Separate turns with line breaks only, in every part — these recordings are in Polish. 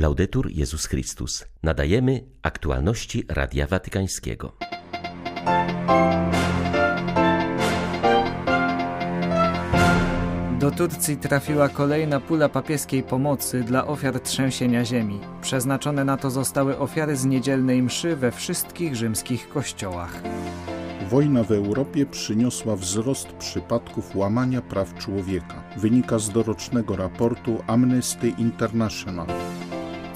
Laudetur Jezus Chrystus. Nadajemy aktualności Radia Watykańskiego.
Do Turcji trafiła kolejna pula papieskiej pomocy dla ofiar trzęsienia ziemi. Przeznaczone na to zostały ofiary z niedzielnej mszy we wszystkich rzymskich kościołach.
Wojna w Europie przyniosła wzrost przypadków łamania praw człowieka. Wynika z dorocznego raportu Amnesty International.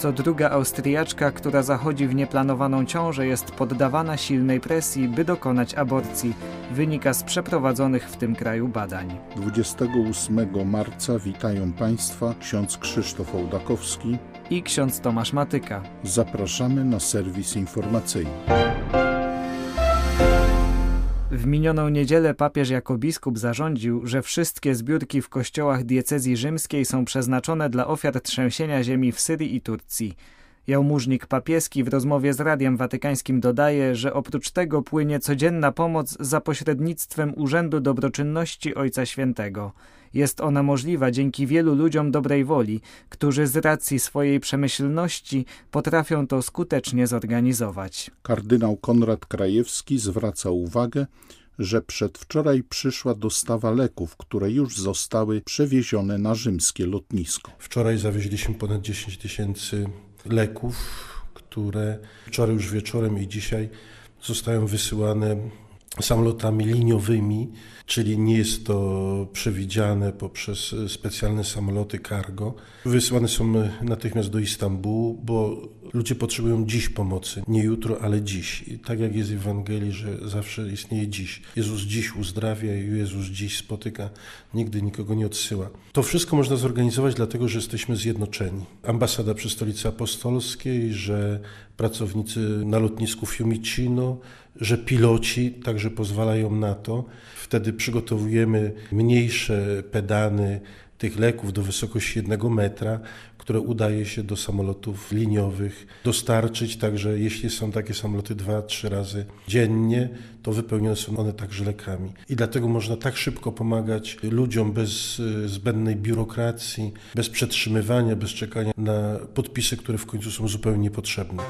Co druga Austriaczka, która zachodzi w nieplanowaną ciążę, jest poddawana silnej presji, by dokonać aborcji. Wynika z przeprowadzonych w tym kraju badań.
28 marca witają Państwa ksiądz Krzysztof Ołdakowski
i ksiądz Tomasz Matyka.
Zapraszamy na serwis informacyjny.
W minioną niedzielę papież jako biskup zarządził, że wszystkie zbiórki w kościołach diecezji rzymskiej są przeznaczone dla ofiar trzęsienia ziemi w Syrii i Turcji. Jałmużnik papieski w rozmowie z Radiem Watykańskim dodaje, że oprócz tego płynie codzienna pomoc za pośrednictwem Urzędu Dobroczynności Ojca Świętego. Jest ona możliwa dzięki wielu ludziom dobrej woli, którzy z racji swojej przemyślności potrafią to skutecznie zorganizować.
Kardynał Konrad Krajewski zwraca uwagę, że przedwczoraj przyszła dostawa leków, które już zostały przewiezione na rzymskie lotnisko.
Wczoraj zawieźliśmy ponad 10 tysięcy leków, które wczoraj już wieczorem i dzisiaj zostają wysyłane samolotami liniowymi, czyli nie jest to przewidziane poprzez specjalne samoloty cargo. Wysyłane są natychmiast do Istambułu, bo ludzie potrzebują dziś pomocy, nie jutro, ale dziś. I tak jak jest w Ewangelii, że zawsze istnieje dziś. Jezus dziś uzdrawia i Jezus dziś spotyka, nigdy nikogo nie odsyła. To wszystko można zorganizować dlatego, że jesteśmy zjednoczeni. Ambasada przy Stolicy Apostolskiej, że pracownicy na lotnisku Fiumicino, że piloci także pozwalają na to. Wtedy przygotowujemy mniejsze pedany tych leków do wysokości jednego metra, które udaje się do samolotów liniowych dostarczyć, także jeśli są takie samoloty dwa, trzy razy dziennie, to wypełnione są one także lekami. I dlatego można tak szybko pomagać ludziom bez zbędnej biurokracji, bez przetrzymywania, bez czekania na podpisy, które w końcu są zupełnie niepotrzebne.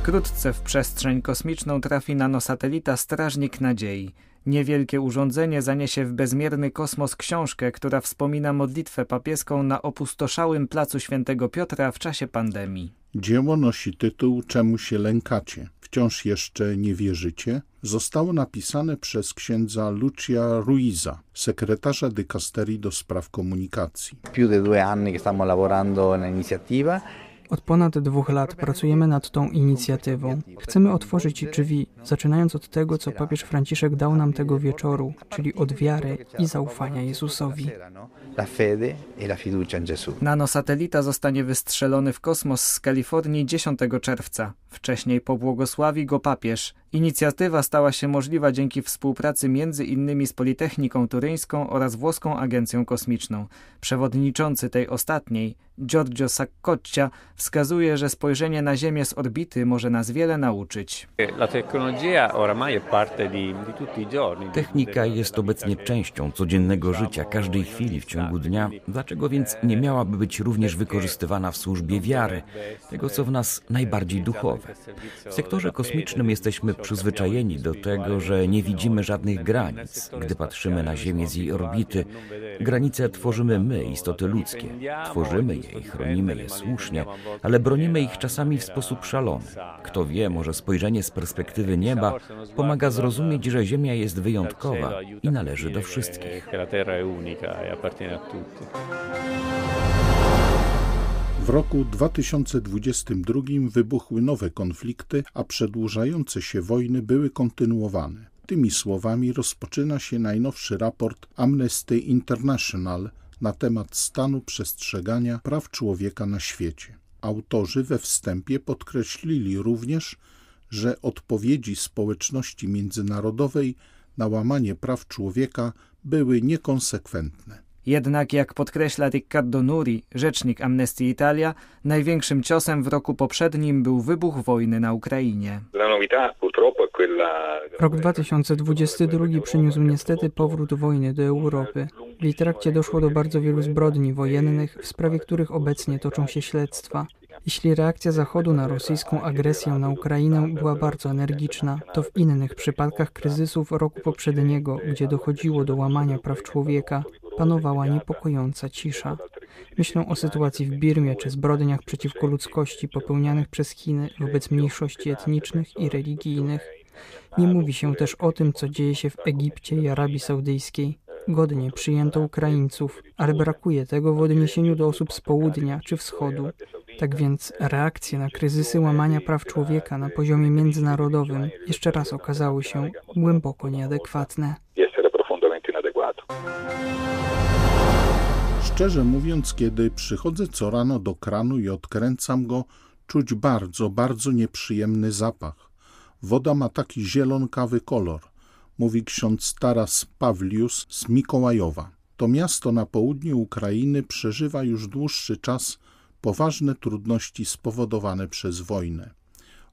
Wkrótce w przestrzeń kosmiczną trafi nanosatelita Strażnik Nadziei. Niewielkie urządzenie zaniesie w bezmierny kosmos książkę, która wspomina modlitwę papieską na opustoszałym placu Świętego Piotra w czasie pandemii.
Dzieło nosi tytuł Czemu się lękacie? Wciąż jeszcze nie wierzycie? Zostało napisane przez księdza Lucia Ruiza, sekretarza dykasterii do spraw komunikacji.
Più di due anni che stiamo lavorando nell'iniziativa
od ponad dwóch lat pracujemy nad tą inicjatywą. Chcemy otworzyć drzwi, zaczynając od tego, co papież Franciszek dał nam tego wieczoru, czyli od wiary i zaufania Jezusowi.
Nanosatelita zostanie wystrzelony w kosmos z Kalifornii 10 czerwca. Wcześniej pobłogosławi go papież. Inicjatywa stała się możliwa dzięki współpracy między innymi z Politechniką Turyńską oraz Włoską Agencją Kosmiczną. Przewodniczący tej ostatniej, Giorgio Saccoccia, wskazuje, że spojrzenie na Ziemię z orbity może nas wiele nauczyć.
Technika jest obecnie częścią codziennego życia, każdej chwili w ciągu dnia. Dlaczego więc nie miałaby być również wykorzystywana w służbie wiary, tego co w nas najbardziej duchowe? W sektorze kosmicznym jesteśmy przyzwyczajeni do tego, że nie widzimy żadnych granic. Gdy patrzymy na Ziemię z jej orbity, granice tworzymy my, istoty ludzkie. Tworzymy je i chronimy je słusznie, ale bronimy ich czasami w sposób szalony. Kto wie, może spojrzenie z perspektywy nieba pomaga zrozumieć, że Ziemia jest wyjątkowa i należy do wszystkich.
W roku 2022 wybuchły nowe konflikty, a przedłużające się wojny były kontynuowane. Tymi słowami rozpoczyna się najnowszy raport Amnesty International na temat stanu przestrzegania praw człowieka na świecie. Autorzy we wstępie podkreślili również, że odpowiedzi społeczności międzynarodowej na łamanie praw człowieka były niekonsekwentne.
Jednak, jak podkreśla Riccardo Nuri, rzecznik Amnesty Italia, największym ciosem w roku poprzednim był wybuch wojny na Ukrainie.
Rok 2022 przyniósł niestety powrót wojny do Europy. W jej trakcie doszło do bardzo wielu zbrodni wojennych, w sprawie których obecnie toczą się śledztwa. Jeśli reakcja Zachodu na rosyjską agresję na Ukrainę była bardzo energiczna, to w innych przypadkach kryzysów roku poprzedniego, gdzie dochodziło do łamania praw człowieka, panowała niepokojąca cisza. Myślę o sytuacji w Birmie czy zbrodniach przeciwko ludzkości popełnianych przez Chiny wobec mniejszości etnicznych i religijnych. Nie mówi się też o tym, co dzieje się w Egipcie i Arabii Saudyjskiej. Godnie przyjęto Ukraińców, ale brakuje tego w odniesieniu do osób z południa czy wschodu. Tak więc reakcje na kryzysy łamania praw człowieka na poziomie międzynarodowym jeszcze raz okazały się głęboko nieadekwatne.
Szczerze mówiąc, kiedy przychodzę co rano do kranu i odkręcam go, czuć bardzo, bardzo nieprzyjemny zapach. Woda ma taki zielonkawy kolor, mówi ksiądz Taras Pawlius z Mikołajowa. To miasto na południu Ukrainy przeżywa już dłuższy czas poważne trudności spowodowane przez wojnę.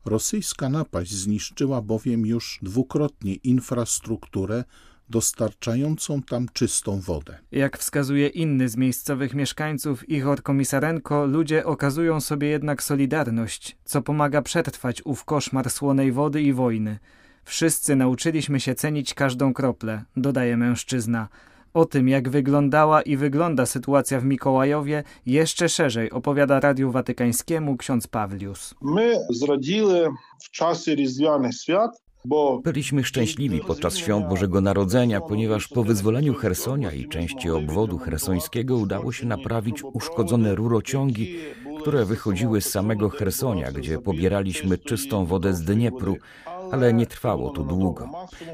Rosyjska napaść zniszczyła bowiem już dwukrotnie infrastrukturę dostarczającą tam czystą wodę.
Jak wskazuje inny z miejscowych mieszkańców, Igor Komisarenko, ludzie okazują sobie jednak solidarność, co pomaga przetrwać ów koszmar słonej wody i wojny. Wszyscy nauczyliśmy się cenić każdą kroplę, dodaje mężczyzna. O tym, jak wyglądała i wygląda sytuacja w Mikołajowie, jeszcze szerzej opowiada Radiu Watykańskiemu ksiądz Pawlius.
My zrodzili w czasie Rizwianych Świat
Byliśmy szczęśliwi podczas świąt Bożego Narodzenia, ponieważ po wyzwoleniu Hersonia i części obwodu hersońskiego udało się naprawić uszkodzone rurociągi, które wychodziły z samego Hersonia, gdzie pobieraliśmy czystą wodę z Dniepru, ale nie trwało to długo.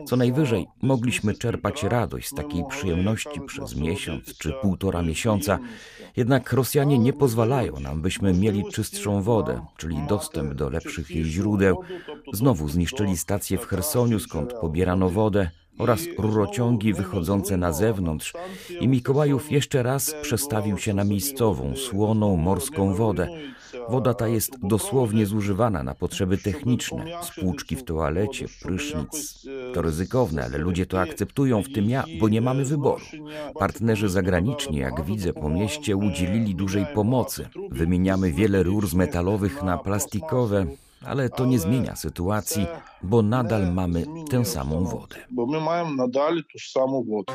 Co najwyżej mogliśmy czerpać radość z takiej przyjemności przez miesiąc czy półtora miesiąca, jednak Rosjanie nie pozwalają nam, byśmy mieli czystszą wodę, czyli dostęp do lepszych jej źródeł. Znowu zniszczyli stację w Chersoniu, skąd pobierano wodę, oraz rurociągi wychodzące na zewnątrz i Mikołajów jeszcze raz przestawił się na miejscową, słoną morską wodę. Woda ta jest dosłownie zużywana na potrzeby techniczne, spłuczki w toalecie, prysznic. To ryzykowne, ale ludzie to akceptują, w tym ja, bo nie mamy wyboru. Partnerzy zagraniczni, jak widzę po mieście, udzielili dużej pomocy. Wymieniamy wiele rur z metalowych na plastikowe, ale to nie zmienia sytuacji, bo nadal mamy tę samą wodę.
Bo my mamy nadal tę samą wodę.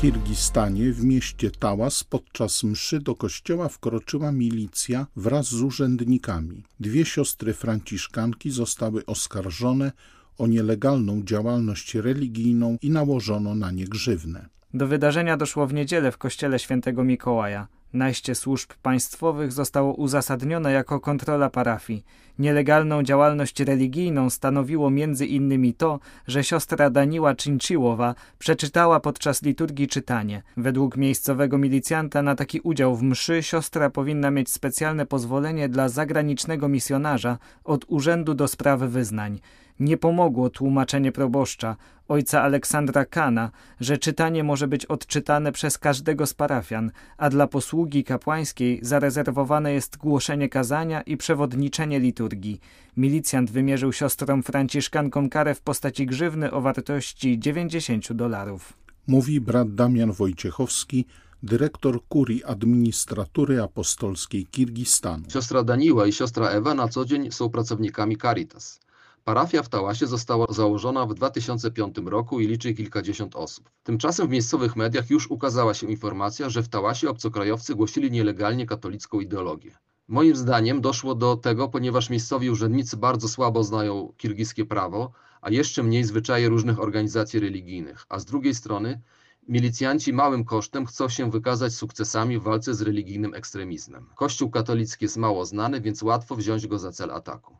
Kirgistanie, w mieście Tałas, podczas mszy do kościoła wkroczyła milicja wraz z urzędnikami. Dwie siostry franciszkanki zostały oskarżone o nielegalną działalność religijną i nałożono na nie grzywne.
Do wydarzenia doszło w niedzielę w kościele świętego Mikołaja. Najście służb państwowych zostało uzasadnione jako kontrola parafii. Nielegalną działalność religijną stanowiło między innymi to, że siostra Daniła Czyńczyłowa przeczytała podczas liturgii czytanie. Według miejscowego milicjanta na taki udział w mszy siostra powinna mieć specjalne pozwolenie dla zagranicznego misjonarza od Urzędu do Spraw Wyznań. Nie pomogło tłumaczenie proboszcza, ojca Aleksandra Kana, że czytanie może być odczytane przez każdego z parafian, a dla posługi kapłańskiej zarezerwowane jest głoszenie kazania i przewodniczenie liturgii. Milicjant wymierzył siostrom franciszkankom karę w postaci grzywny o wartości 90 dolarów.
Mówi brat Damian Wojciechowski, dyrektor kurii administratury apostolskiej Kirgistanu.
Siostra Daniła i siostra Ewa na co dzień są pracownikami Caritas. Parafia w Tałasie została założona w 2005 roku i liczy kilkadziesiąt osób. Tymczasem w miejscowych mediach już ukazała się informacja, że w Tałasie obcokrajowcy głosili nielegalnie katolicką ideologię. Moim zdaniem doszło do tego, ponieważ miejscowi urzędnicy bardzo słabo znają kirgiskie prawo, a jeszcze mniej zwyczaje różnych organizacji religijnych, a z drugiej strony milicjanci małym kosztem chcą się wykazać sukcesami w walce z religijnym ekstremizmem. Kościół katolicki jest mało znany, więc łatwo wziąć go za cel ataku.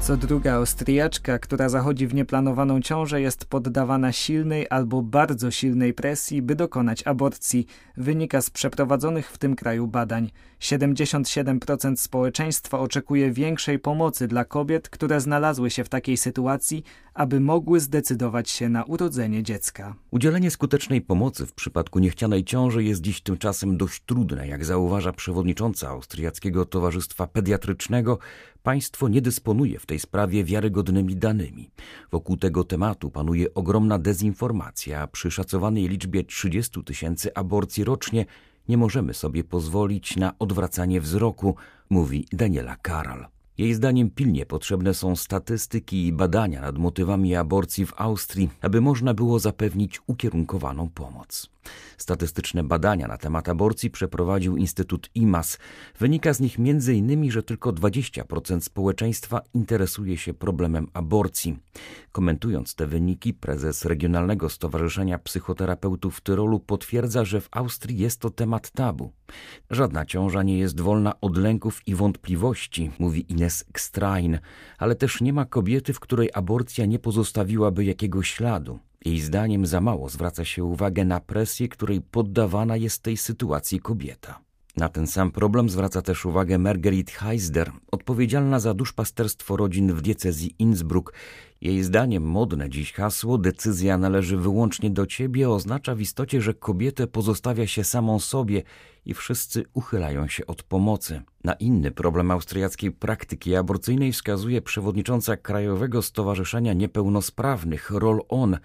Co druga Austriaczka, która zachodzi w nieplanowaną ciążę, jest poddawana silnej albo bardzo silnej presji, by dokonać aborcji, wynika z przeprowadzonych w tym kraju badań. 77% społeczeństwa oczekuje większej pomocy dla kobiet, które znalazły się w takiej sytuacji, aby mogły zdecydować się na urodzenie dziecka.
Udzielenie skutecznej pomocy w przypadku niechcianej ciąży jest dziś tymczasem dość trudne, jak zauważa przewodnicząca Austriackiego Towarzystwa Pediatrycznego. Państwo nie dysponuje w tej sprawie wiarygodnymi danymi. Wokół tego tematu panuje ogromna dezinformacja. Przy szacowanej liczbie 30 tysięcy aborcji rocznie nie możemy sobie pozwolić na odwracanie wzroku, mówi Daniela Karal. Jej zdaniem pilnie potrzebne są statystyki i badania nad motywami aborcji w Austrii, aby można było zapewnić ukierunkowaną pomoc. Statystyczne badania na temat aborcji przeprowadził Instytut IMAS. Wynika z nich m.in., że tylko 20% społeczeństwa interesuje się problemem aborcji. Komentując te wyniki, prezes Regionalnego Stowarzyszenia Psychoterapeutów w Tyrolu potwierdza, że w Austrii jest to temat tabu. Żadna ciąża nie jest wolna od lęków i wątpliwości, mówi Ines Kstrain, ale też nie ma kobiety, w której aborcja nie pozostawiłaby jakiegoś śladu. Jej zdaniem za mało zwraca się uwagę na presję, której poddawana jest tej sytuacji kobieta. Na ten sam problem zwraca też uwagę Marguerite Heisder, odpowiedzialna za duszpasterstwo rodzin w diecezji Innsbruck. Jej zdaniem modne dziś hasło decyzja należy wyłącznie do ciebie oznacza w istocie, że kobietę pozostawia się samą sobie i wszyscy uchylają się od pomocy. Na inny problem austriackiej praktyki aborcyjnej wskazuje przewodnicząca Krajowego Stowarzyszenia Niepełnosprawnych Roll On.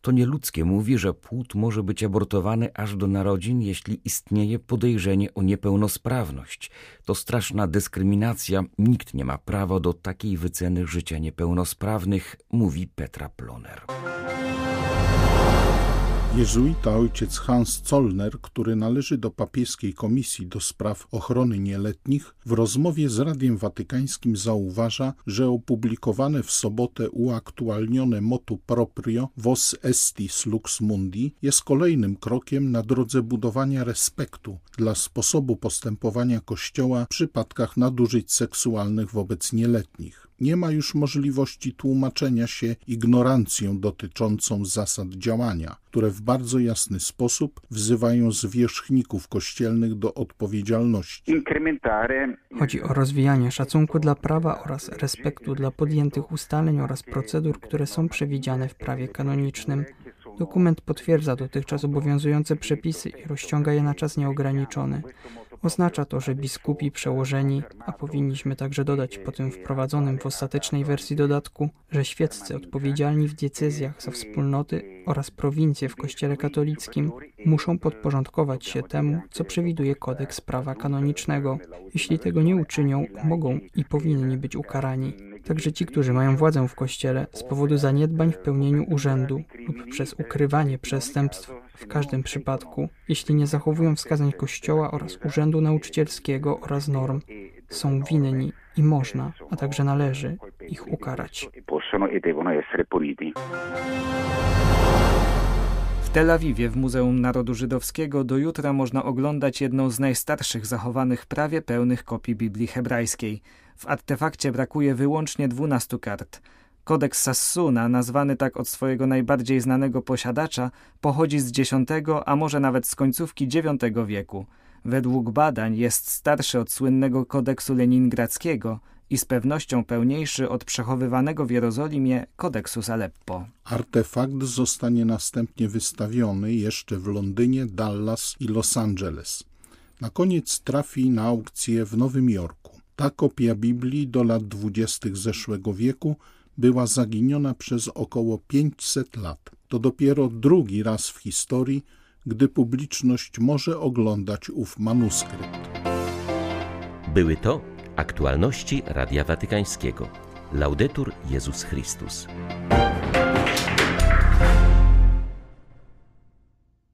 To nieludzkie mówi, że płód może być abortowany aż do narodzin, jeśli istnieje podejrzenie o niepełnosprawność. To straszna dyskryminacja. Nikt nie ma prawa do takiej wyceny życia niepełnosprawnych, mówi Petra Ploner.
Jezuita ojciec Hans Zollner, który należy do papieskiej komisji do spraw ochrony nieletnich, w rozmowie z Radiem Watykańskim zauważa, że opublikowane w sobotę uaktualnione motu proprio Vos Estis Lux Mundi jest kolejnym krokiem na drodze budowania respektu dla sposobu postępowania Kościoła w przypadkach nadużyć seksualnych wobec nieletnich nie ma już możliwości tłumaczenia się ignorancją dotyczącą zasad działania, które w bardzo jasny sposób wzywają zwierzchników kościelnych do odpowiedzialności.
Chodzi o rozwijanie szacunku dla prawa oraz respektu dla podjętych ustaleń oraz procedur, które są przewidziane w prawie kanonicznym. Dokument potwierdza dotychczas obowiązujące przepisy i rozciąga je na czas nieograniczony. Oznacza to, że biskupi przełożeni, a powinniśmy także dodać po tym wprowadzonym w ostatecznej wersji dodatku, że świeccy odpowiedzialni w decyzjach za wspólnoty oraz prowincje w Kościele katolickim muszą podporządkować się temu, co przewiduje kodeks prawa kanonicznego. Jeśli tego nie uczynią, mogą i powinni być ukarani. Także ci, którzy mają władzę w Kościele z powodu zaniedbań w pełnieniu urzędu lub przez ukrywanie przestępstw w każdym przypadku, jeśli nie zachowują wskazań Kościoła oraz Urzędu Nauczycielskiego oraz norm, są winni i można, a także należy ich ukarać.
W Tel Awiwie w Muzeum Narodu Żydowskiego do jutra można oglądać jedną z najstarszych zachowanych prawie pełnych kopii Biblii hebrajskiej. W artefakcie brakuje wyłącznie 12 kart. Kodeks Sassuna, nazwany tak od swojego najbardziej znanego posiadacza, pochodzi z X, a może nawet z końcówki IX wieku. Według badań jest starszy od słynnego kodeksu leningradzkiego i z pewnością pełniejszy od przechowywanego w Jerozolimie kodeksu Aleppo.
Artefakt zostanie następnie wystawiony jeszcze w Londynie, Dallas i Los Angeles. Na koniec trafi na aukcję w Nowym Jorku. Ta kopia Biblii do lat dwudziestych zeszłego wieku była zaginiona przez około 500 lat. To dopiero drugi raz w historii, gdy publiczność może oglądać ów manuskrypt.
Były to aktualności Radia Watykańskiego. Laudetur Jezus Chrystus.